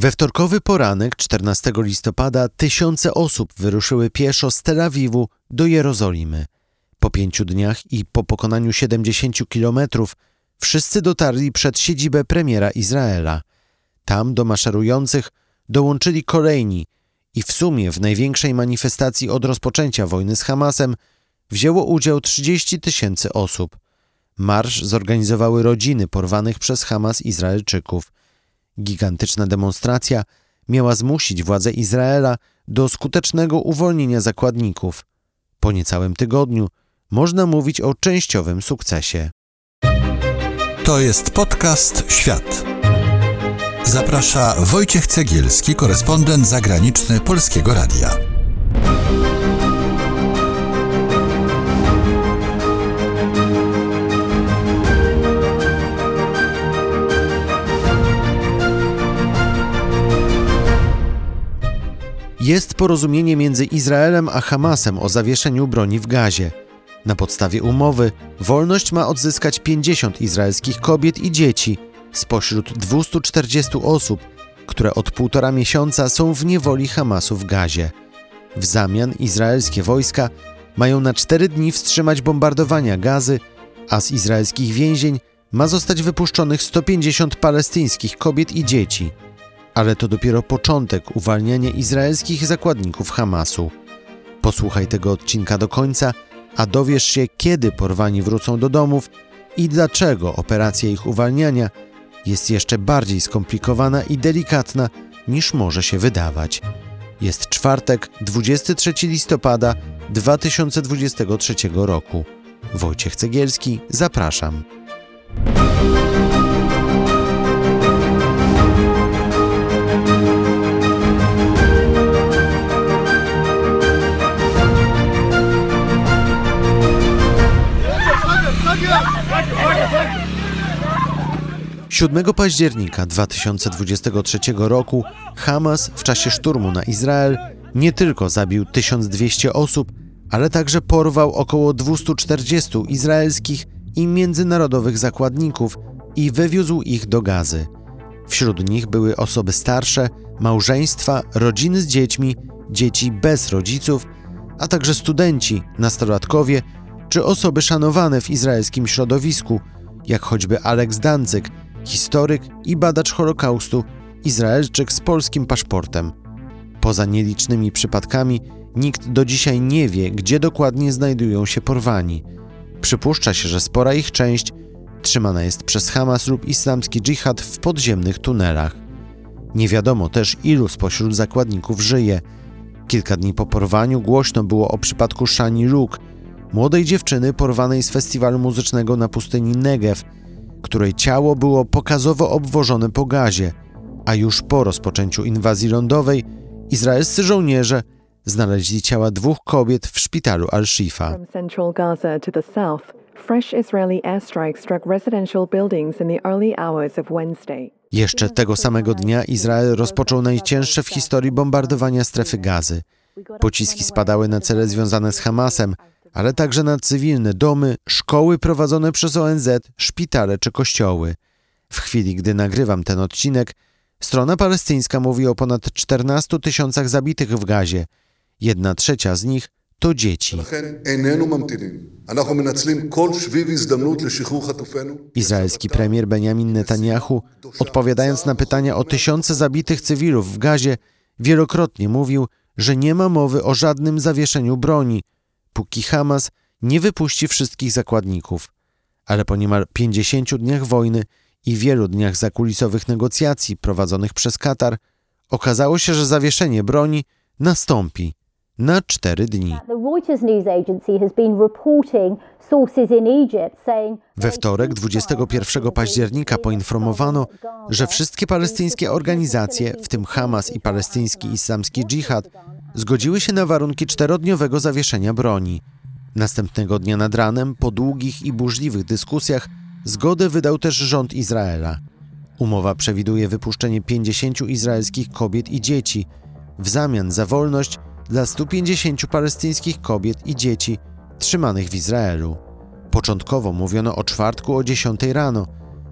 We wtorkowy poranek 14 listopada tysiące osób wyruszyły pieszo z Tel Awiwu do Jerozolimy. Po pięciu dniach i po pokonaniu 70 kilometrów wszyscy dotarli przed siedzibę premiera Izraela. Tam do maszerujących dołączyli kolejni i w sumie w największej manifestacji od rozpoczęcia wojny z Hamasem wzięło udział 30 tysięcy osób. Marsz zorganizowały rodziny porwanych przez Hamas Izraelczyków. Gigantyczna demonstracja miała zmusić władze Izraela do skutecznego uwolnienia zakładników. Po niecałym tygodniu można mówić o częściowym sukcesie. To jest podcast Świat. Zaprasza Wojciech Cegielski, korespondent zagraniczny Polskiego Radia. Jest porozumienie między Izraelem a Hamasem o zawieszeniu broni w gazie. Na podstawie umowy wolność ma odzyskać 50 izraelskich kobiet i dzieci spośród 240 osób, które od półtora miesiąca są w niewoli Hamasu w gazie. W zamian izraelskie wojska mają na cztery dni wstrzymać bombardowania gazy, a z izraelskich więzień ma zostać wypuszczonych 150 palestyńskich kobiet i dzieci. Ale to dopiero początek uwalniania izraelskich zakładników Hamasu. Posłuchaj tego odcinka do końca, a dowiesz się, kiedy porwani wrócą do domów i dlaczego operacja ich uwalniania jest jeszcze bardziej skomplikowana i delikatna niż może się wydawać. Jest czwartek, 23 listopada 2023 roku. Wojciech Cegielski, zapraszam. Siódmego października 2023 roku Hamas w czasie szturmu na Izrael nie tylko zabił 1200 osób, ale także porwał około 240 izraelskich i międzynarodowych zakładników i wywiózł ich do gazy. Wśród nich były osoby starsze, małżeństwa, rodziny z dziećmi, dzieci bez rodziców, a także studenci, nastolatkowie czy osoby szanowane w izraelskim środowisku, jak choćby Alex Dancyk, historyk i badacz Holokaustu, Izraelczyk z polskim paszportem. Poza nielicznymi przypadkami, nikt do dzisiaj nie wie, gdzie dokładnie znajdują się porwani. Przypuszcza się, że spora ich część trzymana jest przez Hamas lub islamski dżihad w podziemnych tunelach. Nie wiadomo też, ilu spośród zakładników żyje. Kilka dni po porwaniu głośno było o przypadku Shani Luk, młodej dziewczyny porwanej z festiwalu muzycznego na pustyni Negev, której ciało było pokazowo obwożone po gazie, a już po rozpoczęciu inwazji lądowej izraelscy żołnierze znaleźli ciała dwóch kobiet w szpitalu Al-Shifa. Jeszcze tego samego dnia Izrael rozpoczął najcięższe w historii bombardowania strefy gazy. Pociski spadały na cele związane z Hamasem, ale także na cywilne domy, szkoły prowadzone przez ONZ, szpitale czy kościoły. W chwili, gdy nagrywam ten odcinek, strona palestyńska mówi o ponad 14 tysiącach zabitych w gazie. Jedna trzecia z nich to dzieci. Izraelski premier Benjamin Netanyahu, odpowiadając na pytania o tysiące zabitych cywilów w gazie, wielokrotnie mówił, że nie ma mowy o żadnym zawieszeniu broni, póki Hamas nie wypuści wszystkich zakładników. Ale po niemal 50 dniach wojny i wielu dniach zakulisowych negocjacji prowadzonych przez Katar, okazało się, że zawieszenie broni nastąpi na cztery dni. We wtorek, 21 października, poinformowano, że wszystkie palestyńskie organizacje, w tym Hamas i palestyński islamski dżihad, zgodziły się na warunki czterodniowego zawieszenia broni. Następnego dnia nad ranem, po długich i burzliwych dyskusjach, zgodę wydał też rząd Izraela. Umowa przewiduje wypuszczenie 50 izraelskich kobiet i dzieci w zamian za wolność dla 150 palestyńskich kobiet i dzieci trzymanych w Izraelu. Początkowo mówiono o czwartku o 10 rano,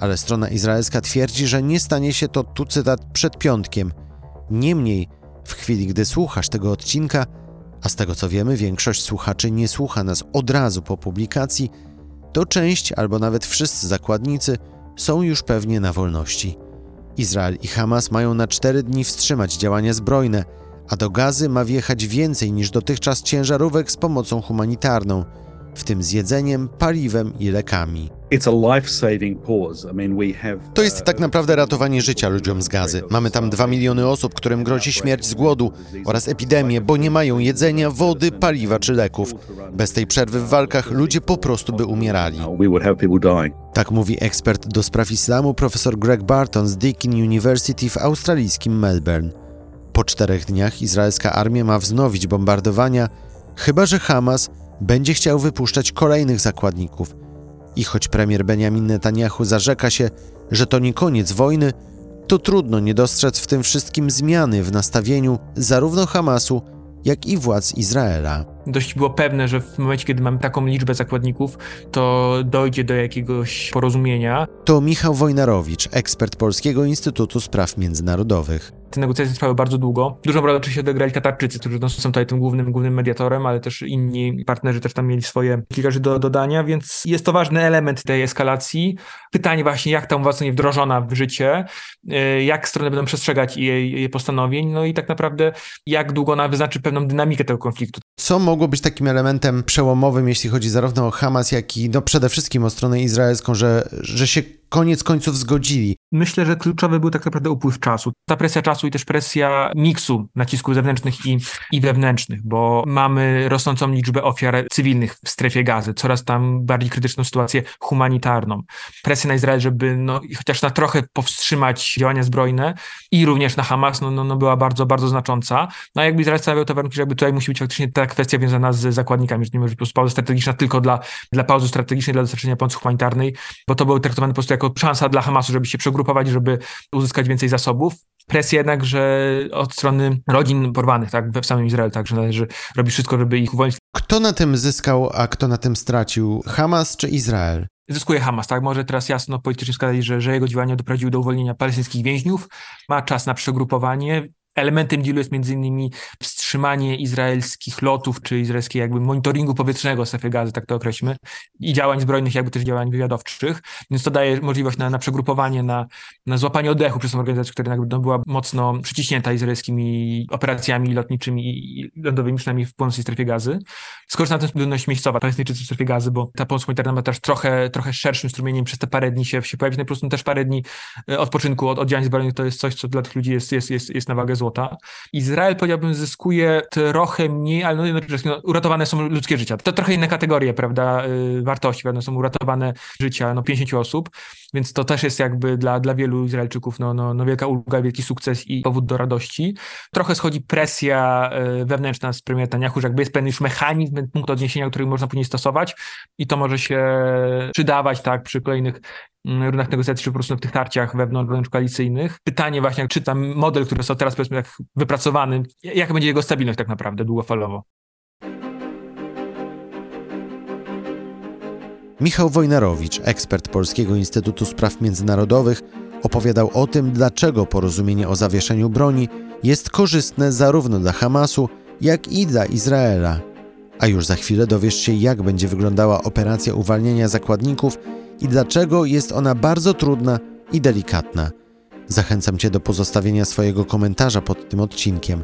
ale strona izraelska twierdzi, że nie stanie się to, tu cytat, przed piątkiem. Niemniej, w chwili gdy słuchasz tego odcinka, a z tego co wiemy, większość słuchaczy nie słucha nas od razu po publikacji, to część albo nawet wszyscy zakładnicy są już pewnie na wolności. Izrael i Hamas mają na cztery dni wstrzymać działania zbrojne, a do gazy ma wjechać więcej niż dotychczas ciężarówek z pomocą humanitarną, w tym z jedzeniem, paliwem i lekami. To jest tak naprawdę ratowanie życia ludziom z gazy. Mamy tam 2 miliony osób, którym grozi śmierć z głodu oraz epidemię, bo nie mają jedzenia, wody, paliwa czy leków. Bez tej przerwy w walkach ludzie po prostu by umierali. Tak mówi ekspert do spraw islamu profesor Greg Barton z Deakin University w australijskim Melbourne. Po czterech dniach izraelska armia ma wznowić bombardowania, chyba że Hamas będzie chciał wypuszczać kolejnych zakładników. I choć premier Benjamin Netanyahu zarzeka się, że to nie koniec wojny, to trudno nie dostrzec w tym wszystkim zmiany w nastawieniu zarówno Hamasu, jak i władz Izraela dość było pewne, że w momencie, kiedy mamy taką liczbę zakładników, to dojdzie do jakiegoś porozumienia. To Michał Wojnarowicz, ekspert Polskiego Instytutu Spraw Międzynarodowych. Te negocjacje trwały bardzo długo. Dużą rolę oczywiście odegrali Katarczycy, którzy no, są tutaj tym głównym, głównym mediatorem, ale też inni partnerzy też tam mieli swoje kilka rzeczy do dodania, więc jest to ważny element tej eskalacji. Pytanie właśnie, jak ta umowa zostanie wdrożona w życie, y, jak strony będą przestrzegać jej, jej postanowień, no i tak naprawdę jak długo ona wyznaczy pewną dynamikę tego konfliktu. Co mogło być takim elementem przełomowym, jeśli chodzi zarówno o Hamas, jak i no przede wszystkim o stronę izraelską, że, że się koniec końców zgodzili. Myślę, że kluczowy był tak naprawdę upływ czasu. Ta presja czasu i też presja miksu nacisków zewnętrznych i, i wewnętrznych, bo mamy rosnącą liczbę ofiar cywilnych w strefie gazy, coraz tam bardziej krytyczną sytuację humanitarną. Presja na Izrael, żeby no, chociaż na trochę powstrzymać działania zbrojne i również na Hamas, no, no, no była bardzo, bardzo znacząca. No a jakby Izrael stawiał te warunki, że jakby tutaj musi być faktycznie ta kwestia wiązana z zakładnikami, że nie może być po pauza strategiczna tylko dla, dla pauzy strategicznej, dla dostarczenia pomocy humanitarnej, bo to był traktowany po prostu jako szansa dla Hamasu, żeby się przegrupować, żeby uzyskać więcej zasobów. Presja jednak, że od strony rodzin porwanych, tak, w samym Izraelu, także należy robić wszystko, żeby ich uwolnić. Kto na tym zyskał, a kto na tym stracił? Hamas czy Izrael? Zyskuje Hamas, tak? Może teraz jasno politycznie wskazać, że, że jego działania doprowadziły do uwolnienia palestyńskich więźniów, ma czas na przegrupowanie. Elementem dealu jest między innymi wstrzymanie izraelskich lotów, czy izraelskiego jakby monitoringu powietrznego strefy gazy, tak to określmy, i działań zbrojnych, jakby też działań wywiadowczych, więc to daje możliwość na, na przegrupowanie, na, na złapanie oddechu przez tą organizację, która jakby no, była mocno przyciśnięta izraelskimi operacjami lotniczymi i lądowymi, przynajmniej w północnej strefie gazy. Skorzysta na tym ludność miejscowa, Palestyńczycy w strefie gazy, bo ta pomoc humanitarna ma też trochę, trochę szerszym strumieniem przez te parę dni się, się pojawić, no po prostu też parę dni e, odpoczynku od, od działań zbrojnych to jest coś, co dla tych ludzi jest, jest, jest, jest na wagę złota. Izrael, powiedziałbym, zyskuje trochę mniej, ale no jednocześnie no, uratowane są ludzkie życia. To trochę inne kategorie, prawda, y, wartości, prawda, są uratowane życia no, 50 osób, więc to też jest jakby dla, dla wielu Izraelczyków no, no, no wielka ulga, wielki sukces i powód do radości. Trochę schodzi presja y, wewnętrzna z premiera Netanyahu, że jakby jest pewien już mechanizm, punkt odniesienia, który można później stosować i to może się przydawać tak przy kolejnych mm, rundach negocjacji, czy po prostu w tych tarciach wewnątrz koalicyjnych. Pytanie właśnie, czy tam model, który został teraz powiedzmy jak wypracowany, jaka będzie jego stabilność tak naprawdę długofalowo? Michał Wojnarowicz, ekspert Polskiego Instytutu Spraw Międzynarodowych, opowiadał o tym, dlaczego porozumienie o zawieszeniu broni jest korzystne zarówno dla Hamasu, jak i dla Izraela. A już za chwilę dowiesz się, jak będzie wyglądała operacja uwalniania zakładników i dlaczego jest ona bardzo trudna i delikatna. Zachęcam Cię do pozostawienia swojego komentarza pod tym odcinkiem.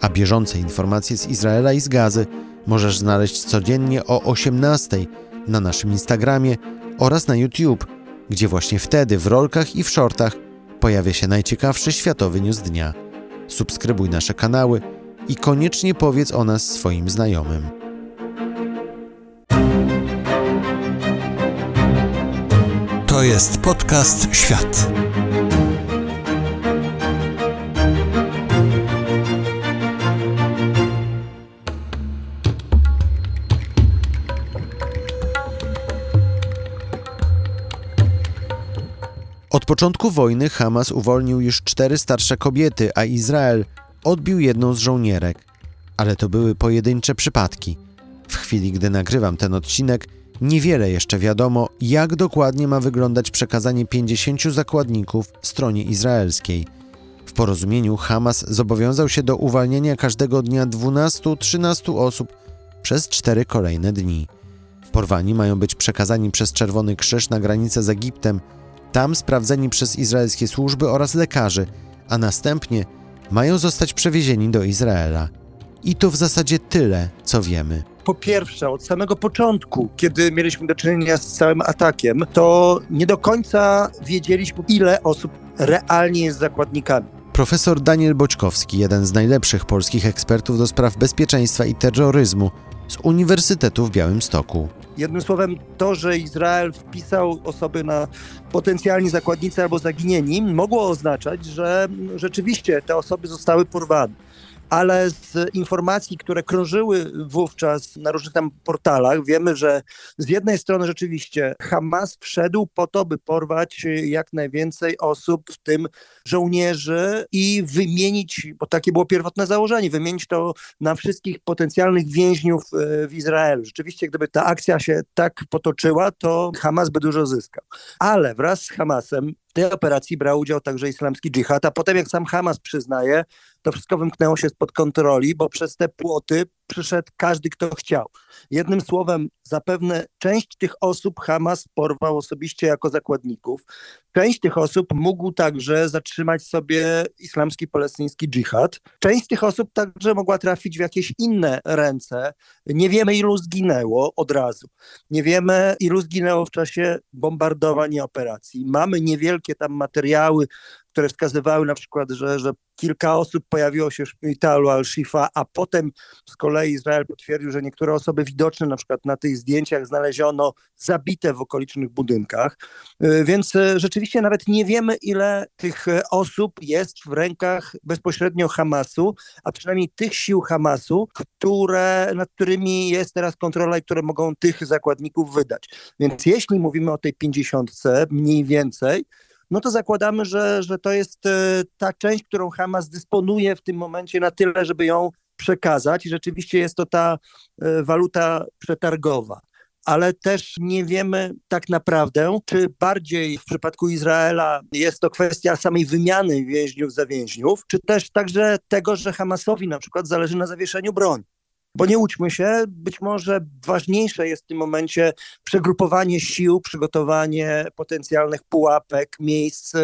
A bieżące informacje z Izraela i z Gazy możesz znaleźć codziennie o 18 na naszym Instagramie oraz na YouTube, gdzie właśnie wtedy w rolkach i w shortach pojawia się najciekawszy światowy news dnia. Subskrybuj nasze kanały i koniecznie powiedz o nas swoim znajomym. To jest podcast Świat. Początku wojny Hamas uwolnił już cztery starsze kobiety, a Izrael odbił jedną z żołnierek. Ale to były pojedyncze przypadki. W chwili, gdy nagrywam ten odcinek, Niewiele jeszcze wiadomo, jak dokładnie ma wyglądać przekazanie 50 zakładników stronie izraelskiej. W porozumieniu Hamas zobowiązał się do uwalniania każdego dnia 12-13 osób przez cztery kolejne dni. Porwani mają być przekazani przez Czerwony Krzyż na granicę z Egiptem, tam sprawdzeni przez izraelskie służby oraz lekarzy, a następnie mają zostać przewiezieni do Izraela. I to w zasadzie tyle, co wiemy. Po pierwsze, od samego początku, kiedy mieliśmy do czynienia z całym atakiem, to nie do końca wiedzieliśmy, ile osób realnie jest zakładnikami. Profesor Daniel Boćkowski, jeden z najlepszych polskich ekspertów do spraw bezpieczeństwa i terroryzmu z Uniwersytetu w Białymstoku. Jednym słowem, to, że Izrael wpisał osoby na potencjalni zakładnicy albo zaginieni, mogło oznaczać, że rzeczywiście te osoby zostały porwane. Ale z informacji, które krążyły wówczas na różnych tam portalach, wiemy, że z jednej strony rzeczywiście Hamas wszedł po to, by porwać jak najwięcej osób, w tym żołnierzy, i wymienić, bo takie było pierwotne założenie, wymienić to na wszystkich potencjalnych więźniów e, w Izraelu. Rzeczywiście, gdyby ta akcja się tak potoczyła, to Hamas by dużo zyskał. Ale wraz z Hamasem w tej operacji brał udział także islamski dżihad, a potem jak sam Hamas przyznaje, to wszystko wymknęło się spod kontroli, bo przez te płoty przyszedł każdy, kto chciał. Jednym słowem, zapewne część tych osób Hamas porwał osobiście jako zakładników. Część tych osób mógł także zatrzymać sobie islamski palestyński dżihad. Część tych osób także mogła trafić w jakieś inne ręce. Nie wiemy, ilu zginęło od razu. Nie wiemy, ilu zginęło w czasie bombardowań i operacji. Mamy niewielkie tam materiały które wskazywały na przykład, że, że kilka osób pojawiło się w szpitalu Al-Shifa, a potem z kolei Izrael potwierdził, że niektóre osoby widoczne na przykład na tych zdjęciach znaleziono zabite w okolicznych budynkach. Y, więc y, rzeczywiście nawet nie wiemy, ile tych y, osób jest w rękach bezpośrednio Hamasu, a przynajmniej tych sił Hamasu, które, nad którymi jest teraz kontrola i które mogą tych zakładników wydać. Więc jeśli mówimy o tej pięćdziesiątce, mniej więcej, no to zakładamy, że, że to jest e, ta część, którą Hamas dysponuje w tym momencie na tyle, żeby ją przekazać i rzeczywiście jest to ta e, waluta przetargowa. Ale też nie wiemy tak naprawdę, czy bardziej w przypadku Izraela jest to kwestia samej wymiany więźniów za więźniów, czy też także tego, że Hamasowi na przykład zależy na zawieszeniu broni. Bo nie łudźmy się, być może ważniejsze jest w tym momencie przegrupowanie sił, przygotowanie potencjalnych pułapek, miejsc,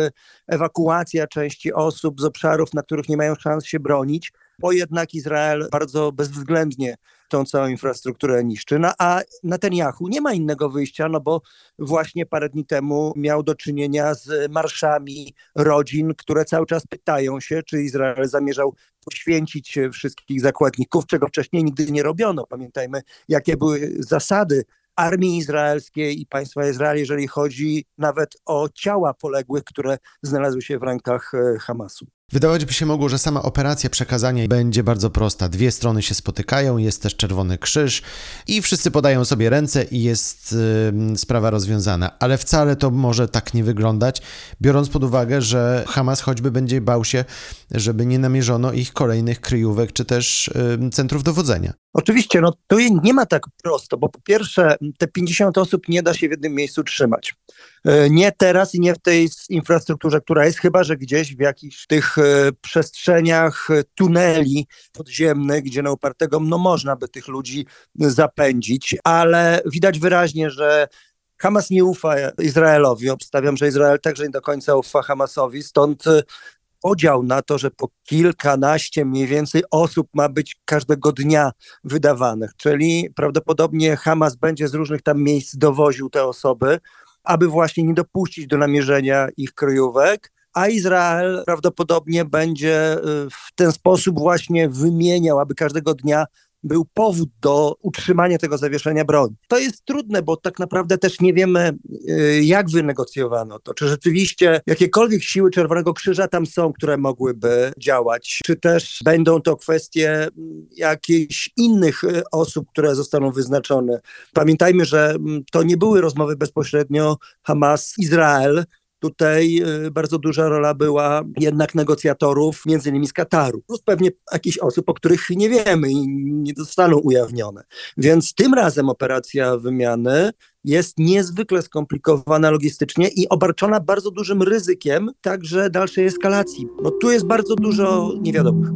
ewakuacja części osób z obszarów, na których nie mają szans się bronić, bo jednak Izrael bardzo bezwzględnie tą całą infrastrukturę niszczy. No, a Netanyahu nie ma innego wyjścia, no bo właśnie parę dni temu miał do czynienia z marszami rodzin, które cały czas pytają się, czy Izrael zamierzał poświęcić wszystkich zakładników, czego wcześniej nigdy nie robiono. Pamiętajmy, jakie były zasady armii izraelskiej i państwa Izrael, jeżeli chodzi nawet o ciała poległych, które znalazły się w rękach e, Hamasu. Wydawać by się mogło, że sama operacja przekazania będzie bardzo prosta. Dwie strony się spotykają, jest też Czerwony Krzyż i wszyscy podają sobie ręce i jest yy, sprawa rozwiązana. Ale wcale to może tak nie wyglądać, biorąc pod uwagę, że Hamas choćby będzie bał się, żeby nie namierzono ich kolejnych kryjówek czy też yy, centrów dowodzenia. Oczywiście, no to nie ma tak prosto, bo po pierwsze te 50 osób nie da się w jednym miejscu trzymać. E, nie teraz i nie w tej infrastrukturze, która jest, chyba że gdzieś w jakichś tych e, przestrzeniach e, tuneli podziemnych, gdzie na upartego no można by tych ludzi zapędzić, ale widać wyraźnie, że Hamas nie ufa Izraelowi. Obstawiam, że Izrael także nie do końca ufa Hamasowi, stąd podział na to, że po kilkanaście mniej więcej osób ma być każdego dnia wydawanych, czyli prawdopodobnie Hamas będzie z różnych tam miejsc dowoził te osoby, aby właśnie nie dopuścić do namierzenia ich kryjówek, a Izrael prawdopodobnie będzie y, w ten sposób właśnie wymieniał, aby każdego dnia był powód do utrzymania tego zawieszenia broni. To jest trudne, bo tak naprawdę też nie wiemy, y, jak wynegocjowano to. Czy rzeczywiście jakiekolwiek siły Czerwonego Krzyża tam są, które mogłyby działać, czy też będą to kwestie mm, jakichś innych y, osób, które zostaną wyznaczone. Pamiętajmy, że mm, to nie były rozmowy bezpośrednio Hamas-Izrael, tutaj y, bardzo duża rola była jednak negocjatorów, między innymi z Kataru, plus pewnie jakichś osób, o których nie wiemy i nie zostaną ujawnione. Więc tym razem operacja wymiany jest niezwykle skomplikowana logistycznie i obarczona bardzo dużym ryzykiem także dalszej eskalacji, bo tu jest bardzo dużo niewiadomych.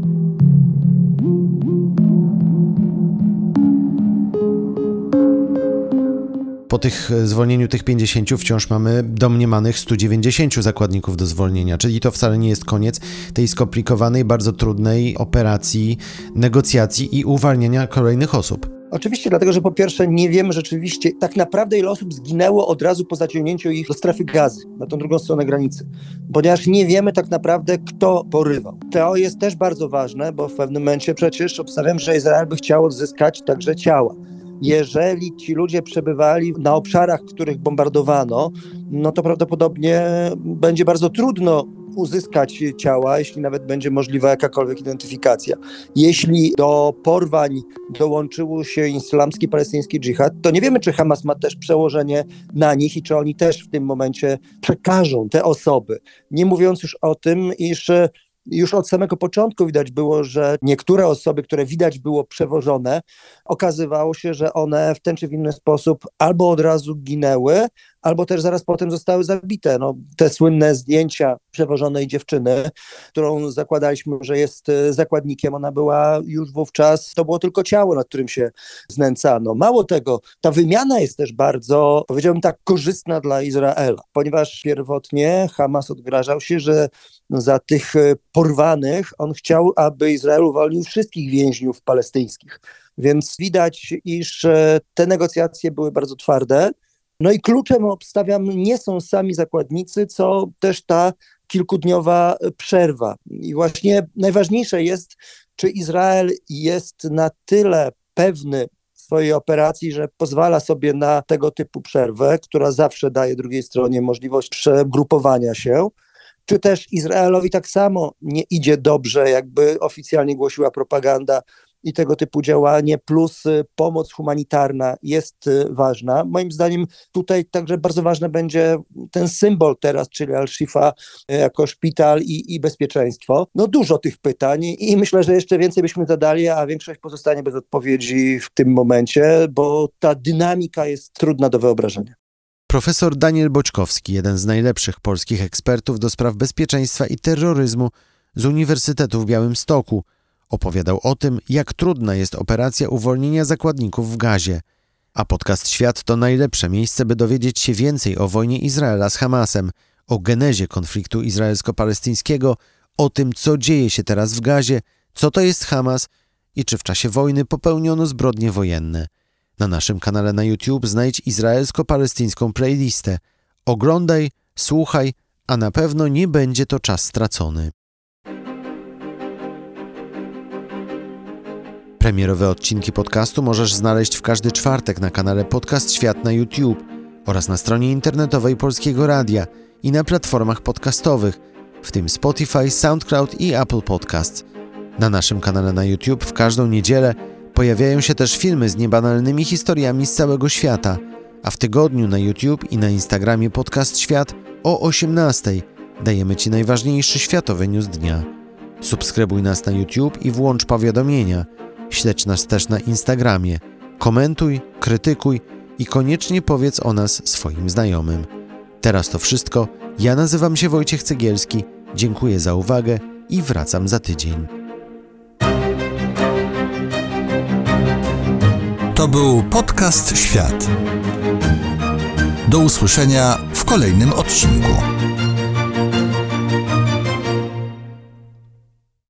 Po tych e, zwolnieniu tych 50 wciąż mamy domniemanych 190 zakładników do zwolnienia, czyli to wcale nie jest koniec tej skomplikowanej, bardzo trudnej operacji negocjacji i uwalniania kolejnych osób. Oczywiście, dlatego że po pierwsze nie wiemy rzeczywiście tak naprawdę ile osób zginęło od razu po zaciągnięciu ich do strefy gazy, na tą drugą stronę granicy, ponieważ nie wiemy tak naprawdę kto porywał. To jest też bardzo ważne, bo w pewnym momencie przecież obstawiam, że Izrael by chciał odzyskać także ciała jeżeli ci ludzie przebywali na obszarach, których bombardowano, no to prawdopodobnie będzie bardzo trudno uzyskać ciała, jeśli nawet będzie możliwa jakakolwiek identyfikacja. Jeśli do porwań dołączył się islamski palestyński dżihad, to nie wiemy, czy Hamas ma też przełożenie na nich i czy oni też w tym momencie przekażą te osoby. Nie mówiąc już o tym, iż już od samego początku widać było, że niektóre osoby, które widać było przewożone, okazywało się, że one w ten czy w inny sposób albo od razu ginęły, albo też zaraz potem zostały zabite. No, te słynne zdjęcia przewożonej dziewczyny, którą zakładaliśmy, że jest e, zakładnikiem, ona była już wówczas, to było tylko ciało, nad którym się znęcano. Mało tego, ta wymiana jest też bardzo, powiedziałbym tak, korzystna dla Izraela, ponieważ pierwotnie Hamas odgrażał się, że za tych e, porwanych on chciał, aby Izrael uwolnił wszystkich więźniów palestyńskich. Więc widać, iż e, te negocjacje były bardzo twarde. No i kluczem obstawiam nie są sami zakładnicy, co też ta kilkudniowa przerwa. I właśnie najważniejsze jest, czy Izrael jest na tyle pewny swojej operacji, że pozwala sobie na tego typu przerwę, która zawsze daje drugiej stronie możliwość przegrupowania się. Czy też Izraelowi tak samo nie idzie dobrze, jakby oficjalnie głosiła propaganda, i tego typu działanie, plus y, pomoc humanitarna jest y, ważna. Moim zdaniem tutaj także bardzo ważny będzie ten symbol teraz, czyli Al-Shifa y, jako szpital i, i bezpieczeństwo. No dużo tych pytań i myślę, że jeszcze więcej byśmy zadali, a większość pozostanie bez odpowiedzi w tym momencie, bo ta dynamika jest trudna do wyobrażenia. Profesor Daniel Boczkowski, jeden z najlepszych polskich ekspertów do spraw bezpieczeństwa i terroryzmu z Uniwersytetu w Białymstoku, Opowiadał o tym, jak trudna jest operacja uwolnienia zakładników w gazie. A podcast Świat to najlepsze miejsce, by dowiedzieć się więcej o wojnie Izraela z Hamasem, o genezie konfliktu izraelsko-palestyńskiego, o tym, co dzieje się teraz w gazie, co to jest Hamas i czy w czasie wojny popełniono zbrodnie wojenne. Na naszym kanale na YouTube znajdź izraelsko-palestyńską playlistę. Oglądaj, słuchaj, a na pewno nie będzie to czas stracony. Premierowe odcinki podcastu możesz znaleźć w każdy czwartek na kanale Podcast Świat na YouTube oraz na stronie internetowej Polskiego Radia i na platformach podcastowych, w tym Spotify, SoundCloud i Apple Podcasts. Na naszym kanale na YouTube w każdą niedzielę pojawiają się też filmy z niebanalnymi historiami z całego świata, a w tygodniu na YouTube i na Instagramie Podcast Świat o 18 dajemy Ci najważniejszy światowy news dnia. Subskrybuj nas na YouTube i włącz powiadomienia – Śledź nas też na Instagramie. Komentuj, krytykuj i koniecznie powiedz o nas swoim znajomym. Teraz to wszystko. Ja nazywam się Wojciech Cegielski. Dziękuję za uwagę i wracam za tydzień. To był podcast Świat. Do usłyszenia w kolejnym odcinku.